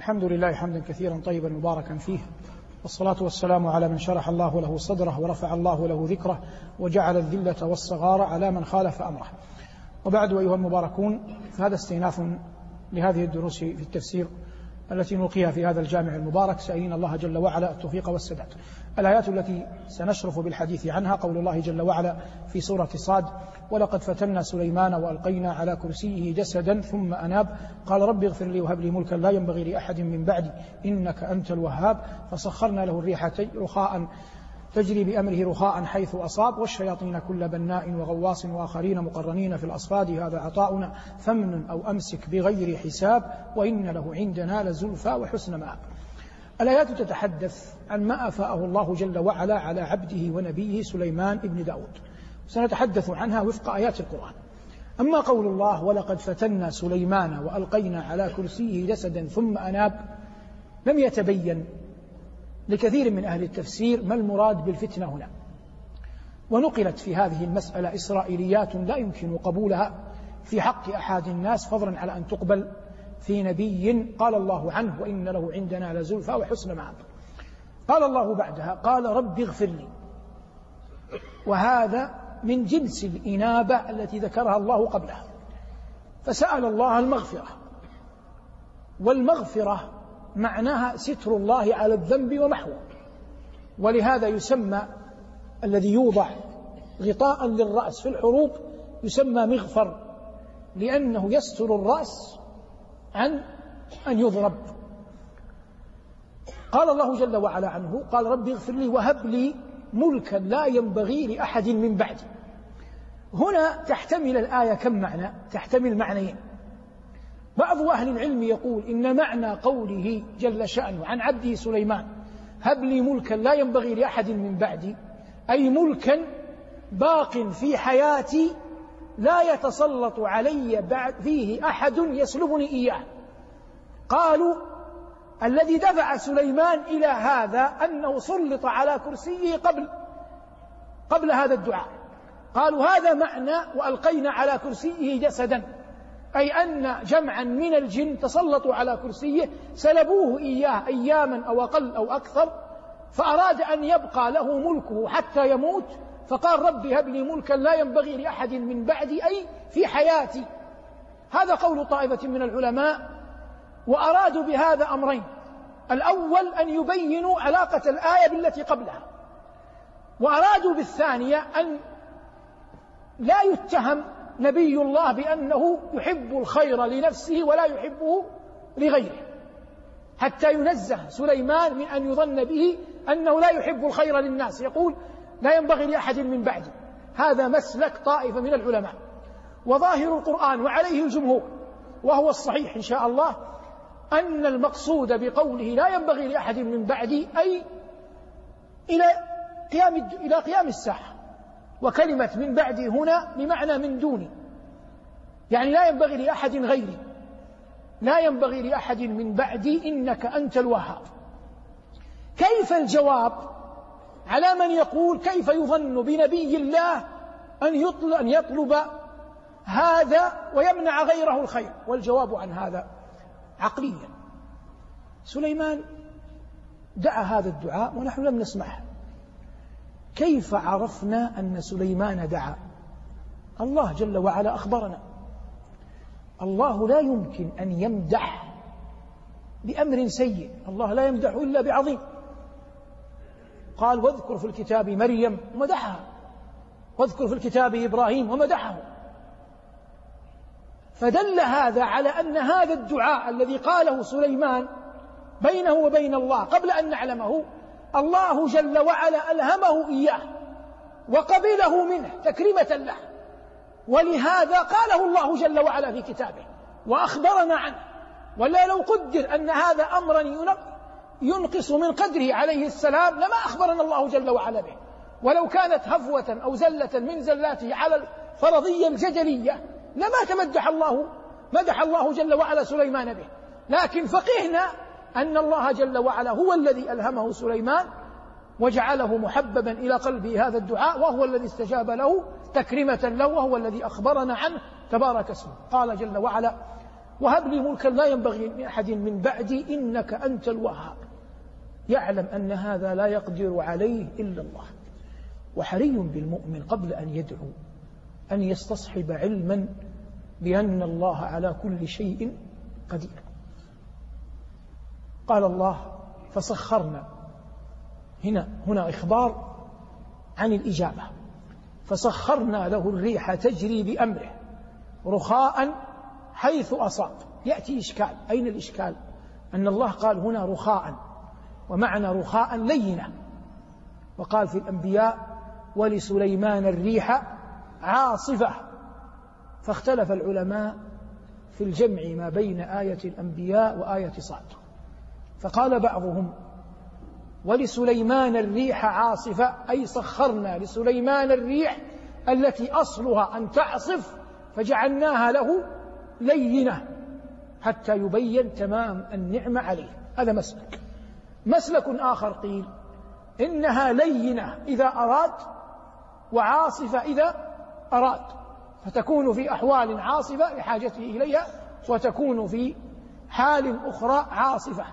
الحمد لله حمدا كثيرا طيبا مباركا فيه. والصلاة والسلام على من شرح الله له صدره ورفع الله له ذكره وجعل الذلة والصغار على من خالف أمره. وبعد أيها المباركون فهذا استئناف لهذه الدروس في التفسير. التي نلقيها في هذا الجامع المبارك. سائلين الله جل وعلا التوفيق والسداد. الآيات التي سنشرف بالحديث عنها قول الله جل وعلا في سورة صاد ولقد فتنا سليمان وألقينا على كرسيه جسدا ثم أناب. قال رب اغفر لي وهب لي ملكا لا ينبغي لأحد من بعدي إنك أنت الوهاب. فسخرنا له الريح رخاء تجري بأمره رخاء حيث أصاب والشياطين كل بناء وغواص وآخرين مقرنين في الأصفاد هذا عطاؤنا فمن أو أمسك بغير حساب وإن له عندنا لزلفى وحسن مآب. الآيات تتحدث عن ما أفاءه الله جل وعلا على عبده ونبيه سليمان ابن داود. سنتحدث عنها وفق آيات القرآن. أما قول الله ولقد فتنا سليمان وألقينا على كرسيه جسدا ثم أناب لم يتبين لكثير من أهل التفسير ما المراد بالفتنة هنا. ونقلت في هذه المسألة إسرائيليات لا يمكن قبولها في حق أحد الناس فضلا على أن تقبل في نبي قال الله عنه وإن له عندنا لزلفى وحسن مآب قال الله بعدها قال رب اغفر لي. وهذا من جنس الإنابة التي ذكرها الله قبلها. فسأل الله المغفرة. والمغفرة معناها ستر الله على الذنب ومحوه ولهذا يسمى الذي يوضع غطاء للرأس في الحروب يسمى مغفر لأنه يستر الرأس عن أن يضرب. قال الله جل وعلا عنه قال رب اغفر لي وهب لي ملكا لا ينبغي لأحد من بعدي. هنا تحتمل الآية كم معنى؟ تحتمل معنيين. بعض أهل العلم يقول إن معنى قوله جل شأنه عن عبده سليمان هب لي ملكا لا ينبغي لأحد من بعدي أي ملكا باق في حياتي لا يتسلط علي بعد فيه أحد يسلبني إياه. قالوا الذي دفع سليمان إلى هذا أنه سلط على كرسيه قبل قبل هذا الدعاء. قالوا هذا معنى وألقينا على كرسيه جسدا. أي أن جمعا من الجن تسلطوا على كرسيه سلبوه إياه أياما أو أقل أو أكثر فأراد أن يبقى له ملكه حتى يموت فقال رب هب لي ملكا لا ينبغي لأحد من بعدي أي في حياتي. هذا قول طائفة من العلماء وأرادوا بهذا أمرين. الأول أن يبينوا علاقة الآية بالتي قبلها. وأرادوا بالثانية أن لا يتهم نبي الله بأنه يحب الخير لنفسه ولا يحبه لغيره. حتى ينزه سليمان من أن يظن به أنه لا يحب الخير للناس. يقول لا ينبغي لأحد من بعدي هذا مسلك طائفة من العلماء. وظاهر القرآن وعليه الجمهور وهو الصحيح إن شاء الله أن المقصود بقوله لا ينبغي لأحد من بعدي أي إلى قيام إلى قيام الساعة. وكلمة من بعدي هنا بمعنى من دوني. يعني لا ينبغي لأحد غيري. لا ينبغي لأحد من بعدي إنك أنت الوهاب. كيف الجواب؟ على من يقول كيف يظن بنبي الله أن يطلب, أن يطلب هذا ويمنع غيره الخير؟ والجواب عن هذا عقليا. سليمان دعا هذا الدعاء ونحن لم نسمعه. كيف عرفنا أن سليمان دعا؟ الله جل وعلا أخبرنا. الله لا يمكن أن يمدح بأمر سيء. الله لا يمدح إلا بعظيم. قال واذكر في الكتاب مريم ومدحها. واذكر في الكتاب إبراهيم ومدحه. فدل هذا على أن هذا الدعاء الذي قاله سليمان بينه وبين الله قبل أن نعلمه الله جل وعلا ألهمه إياه وقبله منه تكريمة له. ولهذا قاله الله جل وعلا في كتابه وأخبرنا عنه. ولا لو قدر أن هذا أمرا ينقص من قدره عليه السلام لما أخبرنا الله جل وعلا به. ولو كانت هفوة أو زلة من زلاته على الفرضية الجدلية لما تمدح الله مدح الله جل وعلا سليمان به. لكن فقهنا أن الله جل وعلا هو الذي ألهمه سليمان وجعله محببا إلى قلبه هذا الدعاء وهو الذي استجاب له تكريمة له وهو الذي أخبرنا عنه تبارك اسمه. قال جل وعلا وهب لي ملكا لا ينبغي لأحد من بعدي إنك أنت الوهاب. يعلم أن هذا لا يقدر عليه إلا الله. وحري بالمؤمن قبل أن يدعو أن يستصحب علما بأن الله على كل شيء قدير. قال الله فسخرنا. هنا هنا إخبار عن الإجابة. فسخرنا له الريح تجري بأمره رخاء حيث أصاب. يأتي إشكال. أين الإشكال؟ أن الله قال هنا رخاء ومعنى رخاء لينة. وقال في الأنبياء ولسليمان الريح عاصفة. فاختلف العلماء في الجمع ما بين آية الأنبياء وآية صاد فقال بعضهم ولسليمان الريح عاصفة أي سخرنا لسليمان الريح التي أصلها أن تعصف فجعلناها له لينة حتى يبين تمام النعمة عليه. هذا مسلك. مسلك آخر قيل إنها لينة إذا أراد وعاصفة إذا أراد. فتكون في أحوال عاصفة لحاجته إليها وتكون في حال أخرى عاصفة.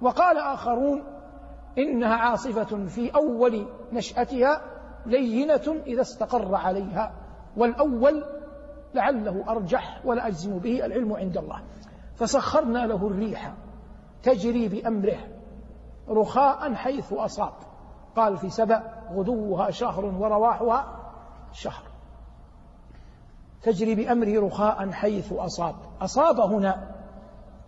وقال آخرون إنها عاصفة في أول نشأتها لينة إذا استقر عليها والأول لعله أرجح ولا أجزم به العلم عند الله. فسخرنا له الريح تجري بأمره رخاء حيث أصاب. قال في سبأ غدوها شهر ورواحها شهر. تجري بأمره رخاء حيث أصاب. أصاب هنا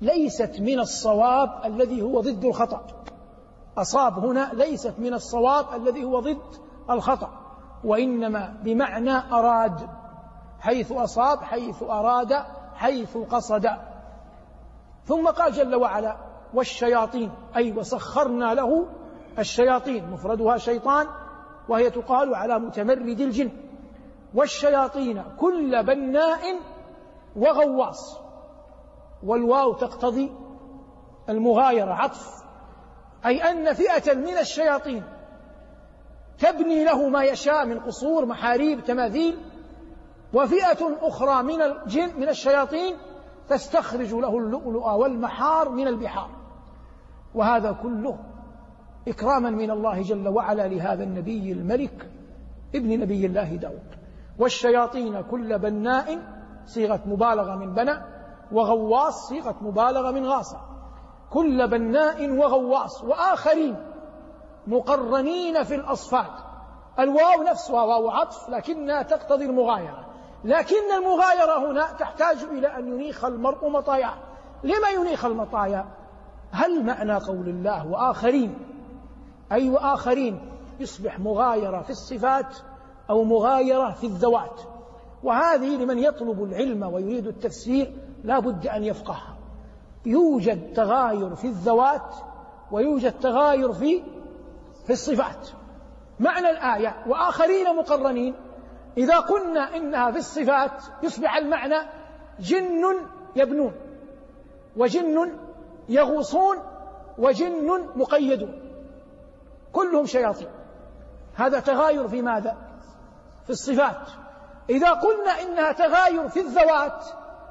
ليست من الصواب الذي هو ضد الخطأ. أصاب هنا ليست من الصواب الذي هو ضد الخطأ. وإنما بمعنى أراد حيث أصاب حيث أراد حيث قصد. ثم قال جل وعلا والشياطين أي وسخرنا له الشياطين. مفردها شيطان وهي تقال على متمرد الجن. والشياطين كل بناء وغواص. والواو تقتضي المغايرة عطف. أي أن فئة من الشياطين تبني له ما يشاء من قصور محاريب تماثيل. وفئة أخرى من الجن من الشياطين تستخرج له اللؤلؤ والمحار من البحار. وهذا كله إكراما من الله جل وعلا لهذا النبي الملك ابن نبي الله داود. والشياطين كل بناء صيغة مبالغة من بنى وغواص صيغة مبالغة من غاصة. كل بناء وغواص وآخرين مقرنين في الأصفاد. الواو نفسها واو عطف لكنها تقتضي المغايرة. لكن المغايرة هنا تحتاج إلى أن ينيخ المرء مطاياه لما ينيخ المطايا؟ هل معنى قول الله وآخرين؟ أي وآخرين؟ يصبح مغايرة في الصفات أو مغايرة في الذوات. وهذه لمن يطلب العلم ويريد التفسير لا بد أن يفقهها يوجد تغاير في الذوات ويوجد تغاير في في الصفات. معنى الآية وآخرين مقرنين. إذا قلنا إنها في الصفات يصبح المعنى جن يبنون وجن يغوصون وجن مقيدون. كلهم شياطين. هذا تغاير في ماذا؟ في الصفات. إذا قلنا إنها تغاير في الذوات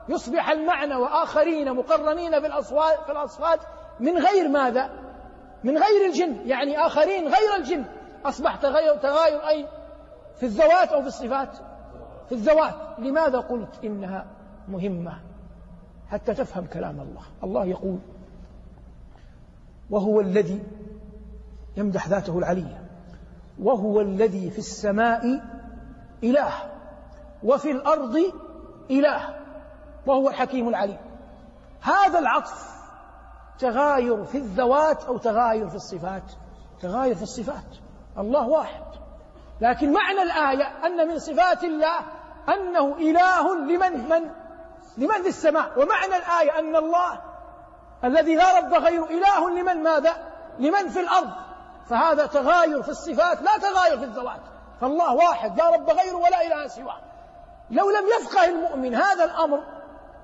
يصبح المعنى وآخرين مقرنين في الأصوات في من غير ماذا؟ من غير الجن. يعني آخرين غير الجن. أصبح تغير تغاير أين في الذوات أو في الصفات؟ في الذوات. لماذا قلت إنها مهمة؟ حتى تفهم كلام الله. الله يقول وهو الذي يمدح ذاته العلية وهو الذي في السماء إله وفي الأرض إله. وهو الحكيم العليم هذا العطف تغاير في الذوات أو تغاير في الصفات. تغاير في الصفات. الله واحد. لكن معنى الآية أن من صفات الله أنه إله لمن من؟ لمن في السماء. ومعنى الآية أن الله الذي لا رب غيره إله لمن؟ ماذا؟ لمن في الأرض. فهذا تغاير في الصفات لا تغاير في الذوات. فالله واحد لا رب غيره ولا إله سواه. لو لم يفقه المؤمن هذا الأمر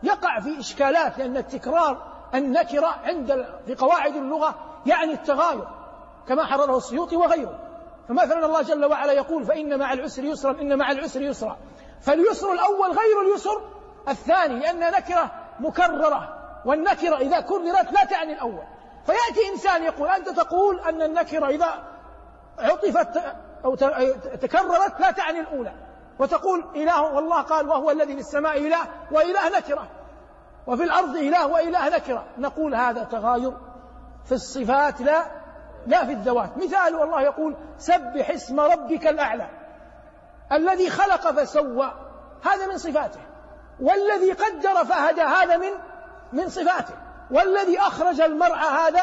يقع في إشكالات لأن التكرار النكرة عند في قواعد اللغة يعني التغاير كما حرره السيوطي وغيره. فمثلا الله جل وعلا يقول فإن مع العسر يسرا إن مع العسر يسرا. فاليسر الأول غير اليسر الثاني لأن نكرة مكررة والنكرة إذا كررت لا تعني الأول. فيأتي إنسان يقول أنت تقول أن النكرة إذا عطفت أو تكررت لا تعني الأولى. وتقول إله والله قال وهو الذي في السماء إله وإله نكرة. وفي الأرض إله وإله نكرة. نقول هذا تغاير في الصفات لا لا في الذوات. مثال والله يقول سبح اسم ربك الأعلى الذي خلق فسوى. هذا من صفاته. والذي قدر فهدى هذا من من صفاته. والذي أخرج المرعى هذا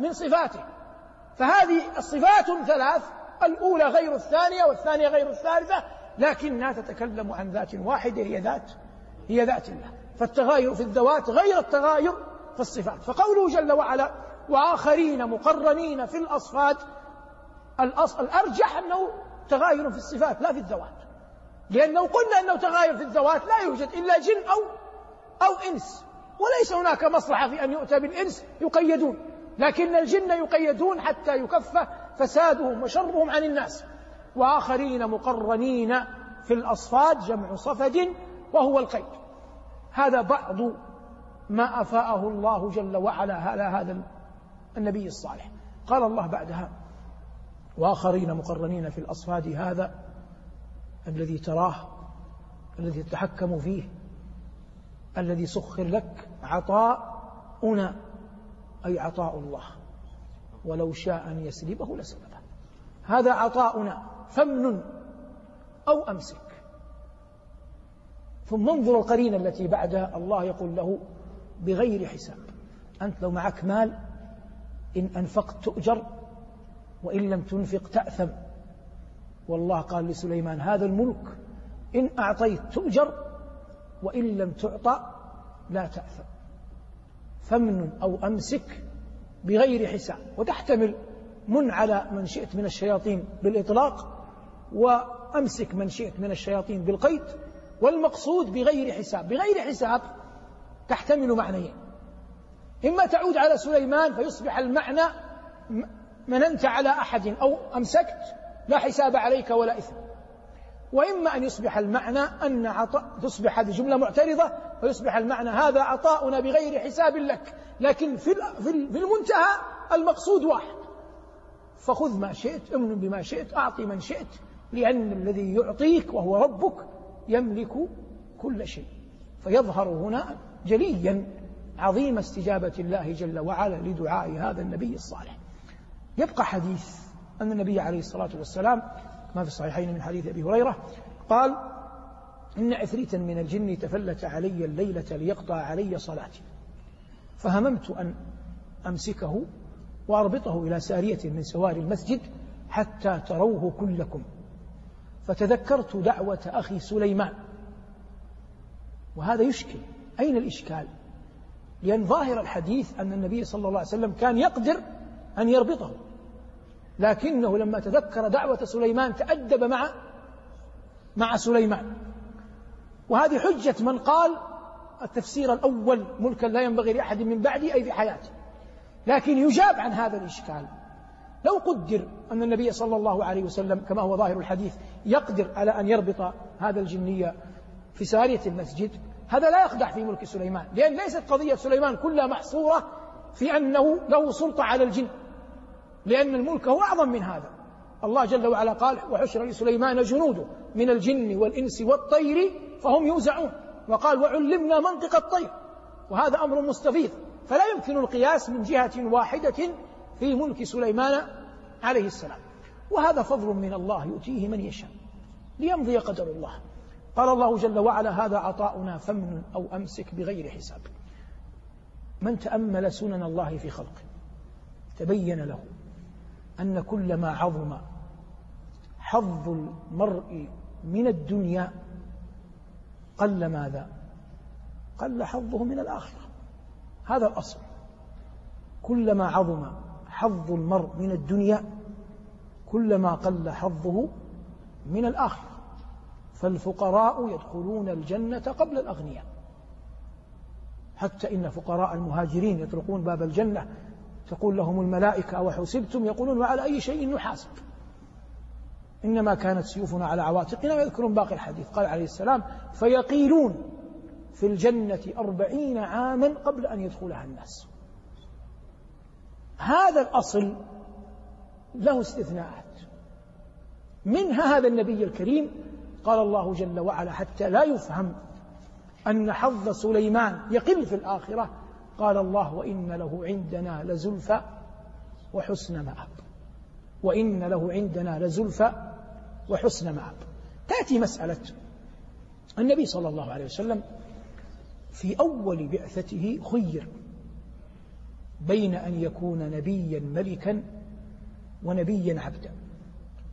من صفاته. فهذه الصفات ثلاث الأولى غير الثانية والثانية غير الثالثة. لكنها تتكلم عن ذات واحدة هي ذات هي ذات الله. فالتغاير في الذوات غير التغاير في الصفات. فقوله جل وعلا وآخرين مقرنين في الأصفاد الأصل الأرجح أنه تغاير في الصفات لا في الذوات. لأنه قلنا أنه تغاير في الذوات لا يوجد إلا جن أو أو إنس. وليس هناك مصلحة في أن يؤتى بالإنس يقيدون. لكن الجن يقيدون حتى يكف فسادهم وشرهم عن الناس. وآخرين مقرنين في الأصفاد جمع صفد وهو القيد. هذا بعض ما أفاءه الله جل وعلا على هذا النبي الصالح. قال الله بعدها وآخرين مقرنين في الأصفاد هذا الذي تراه الذي تتحكم فيه الذي سخر لك عطاؤنا أي عطاء الله. ولو شاء أن يسلبه لسلبه. هذا عطاؤنا. فمن أو أمسك. ثم انظر القرينة التي بعدها الله يقول له بغير حساب. أنت لو معك مال إن أنفقت تؤجر وإن لم تنفق تأثم. والله قال لسليمان هذا الملك إن أعطيت تؤجر وإن لم تعطى لا تأثم. فمن أو أمسك بغير حساب. وتحتمل من على من شئت من الشياطين بالإطلاق وأمسك من شئت من الشياطين بالقيد والمقصود بغير حساب. بغير حساب تحتمل معنيين. إما تعود على سليمان فيصبح المعنى مننت على أحد أو أمسكت لا حساب عليك ولا إثم. وإما أن يصبح المعنى أن عطاء تصبح هذه جملة معترضة فيصبح المعنى هذا عطاؤنا بغير حساب لك. لكن في في المنتهى المقصود واحد. فخذ ما شئت امن بما شئت أعطي من شئت لأن الذي يعطيك وهو ربك يملك كل شيء. فيظهر هنا جليا عظيم استجابة الله جل وعلا لدعاء هذا النبي الصالح. يبقى حديث أن النبي عليه الصلاة والسلام ما في الصحيحين من حديث أبي هريرة قال إن عفريتا من الجن تفلت علي الليلة ليقطع علي صلاتي. فهممت أن أمسكه وأربطه إلى سارية من سوار المسجد حتى تروه كلكم. فتذكرت دعوة أخي سليمان. وهذا يشكل. أين الإشكال؟ لأن ظاهر الحديث أن النبي صلى الله عليه وسلم كان يقدر أن يربطه. لكنه لما تذكر دعوة سليمان تأدب مع مع سليمان. وهذه حجة من قال التفسير الأول ملكا لا ينبغي لأحد من بعدي أي في حياته لكن يجاب عن هذا الإشكال. لو قدر أن النبي صلى الله عليه وسلم كما هو ظاهر الحديث يقدر على أن يربط هذا الجنية في سارية المسجد هذا لا يقدح في ملك سليمان لأن ليست قضية سليمان كلها محصورة في أنه له سلطة على الجن لأن الملك هو أعظم من هذا. الله جل وعلا قال وحشر لسليمان جنوده من الجن والإنس والطير فهم يوزعون وقال وعلمنا منطق الطير وهذا أمر مستفيض فلا يمكن القياس من جهة واحدة في ملك سليمان عليه السلام. وهذا فضل من الله يؤتيه من يشاء ليمضي قدر الله. قال الله جل وعلا هذا عطاؤنا فمن أو أمسك بغير حساب. من تأمل سنن الله في خلقه تبين له أن كلما عظم حظ المرء من الدنيا قل ماذا؟ قل حظه من الآخرة. هذا الأصل. كلما عظم حظ المرء من الدنيا كلما قل حظه من الآخرة فالفقراء يدخلون الجنة قبل الأغنياء. حتى إن فقراء المهاجرين يطرقون باب الجنة تقول لهم الملائكة وحسبتم يقولون وعلى أي شيء نحاسب. إنما كانت سيوفنا على عواتقنا ويذكرون باقي الحديث. قال عليه السلام فيقيلون في الجنة أربعين عاما قبل أن يدخلها الناس. هذا الأصل له استثناءات. منها هذا النبي الكريم قال الله جل وعلا حتى لا يفهم أن حظ سليمان يقل في الآخرة قال الله وإن له عندنا لزلفى وحسن مآب. وإن له عندنا لزلفى وحسن مآب. تأتي مسألة النبي صلى الله عليه وسلم في أول بعثته خير بين أن يكون نبيا ملكا ونبيا عبدا.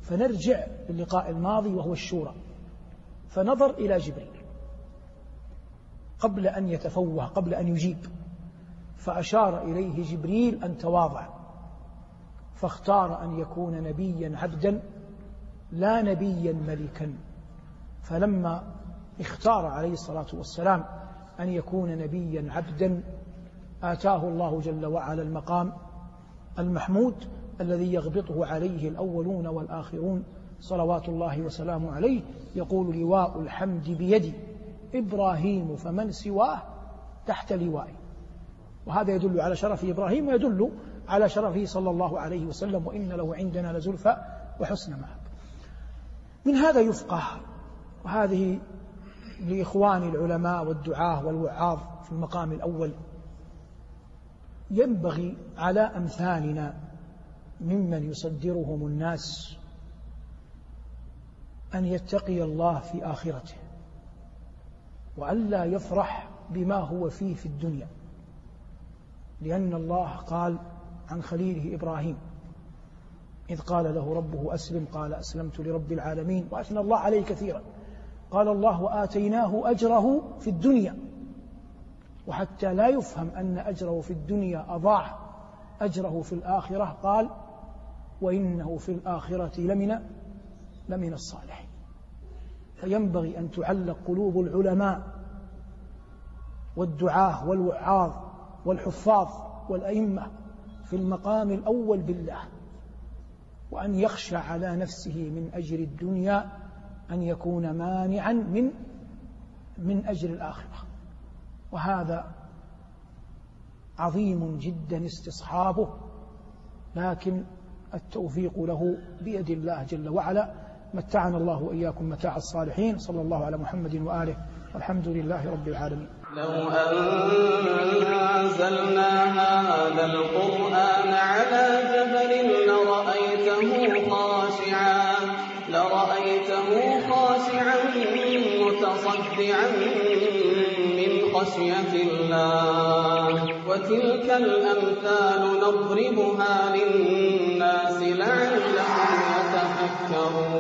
فنرجع للقاء الماضي وهو الشورى. فنظر إلى جبريل. قبل أن يتفوه قبل أن يجيب. فأشار إليه جبريل أن تواضع. فاختار أن يكون نبيا عبدا لا نبيا ملكا. فلما اختار عليه الصلاة والسلام أن يكون نبيا عبدا آتاه الله جل وعلا المقام المحمود الذي يغبطه عليه الأولون والآخرون صلوات الله وسلامه عليه يقول لواء الحمد بيدي إبراهيم فمن سواه تحت لوائي. وهذا يدل على شرف إبراهيم ويدل على شرفه صلى الله عليه وسلم وإن له عندنا لزلفى وحسن مآب. من هذا يفقه وهذه لإخوان العلماء والدعاة والوعاظ في المقام الأول ينبغي على أمثالنا ممن يصدرهم الناس أن يتقي الله في آخرته وألا يفرح بما هو فيه في الدنيا لأن الله قال عن خليله إبراهيم إذ قال له ربه أسلم قال أسلمت لرب العالمين وأثنى الله عليه كثيرا قال الله وآتيناه أجره في الدنيا وحتى لا يفهم أن أجره في الدنيا أضاع أجره في الآخرة قال وإنه في الآخرة لمن لمن الصالحين. فينبغي أن تعلق قلوب العلماء والدعاة والوعاظ والحفاظ والأئمة في المقام الأول بالله وأن يخشى على نفسه من أجر الدنيا أن يكون مانعا من من أجر الآخرة. وهذا عظيم جدا استصحابه لكن التوفيق له بيد الله جل وعلا. متعنا الله وإياكم متاع الصالحين. صلى الله على محمد وآله. والحمد لله رب العالمين. لو أنزلنا هذا القرآن على جبل لرأيته خاشعا لرأيته خاشعا متصدعا خشية الله. وتلك الأمثال نضربها للناس لعلهم يتفكرون.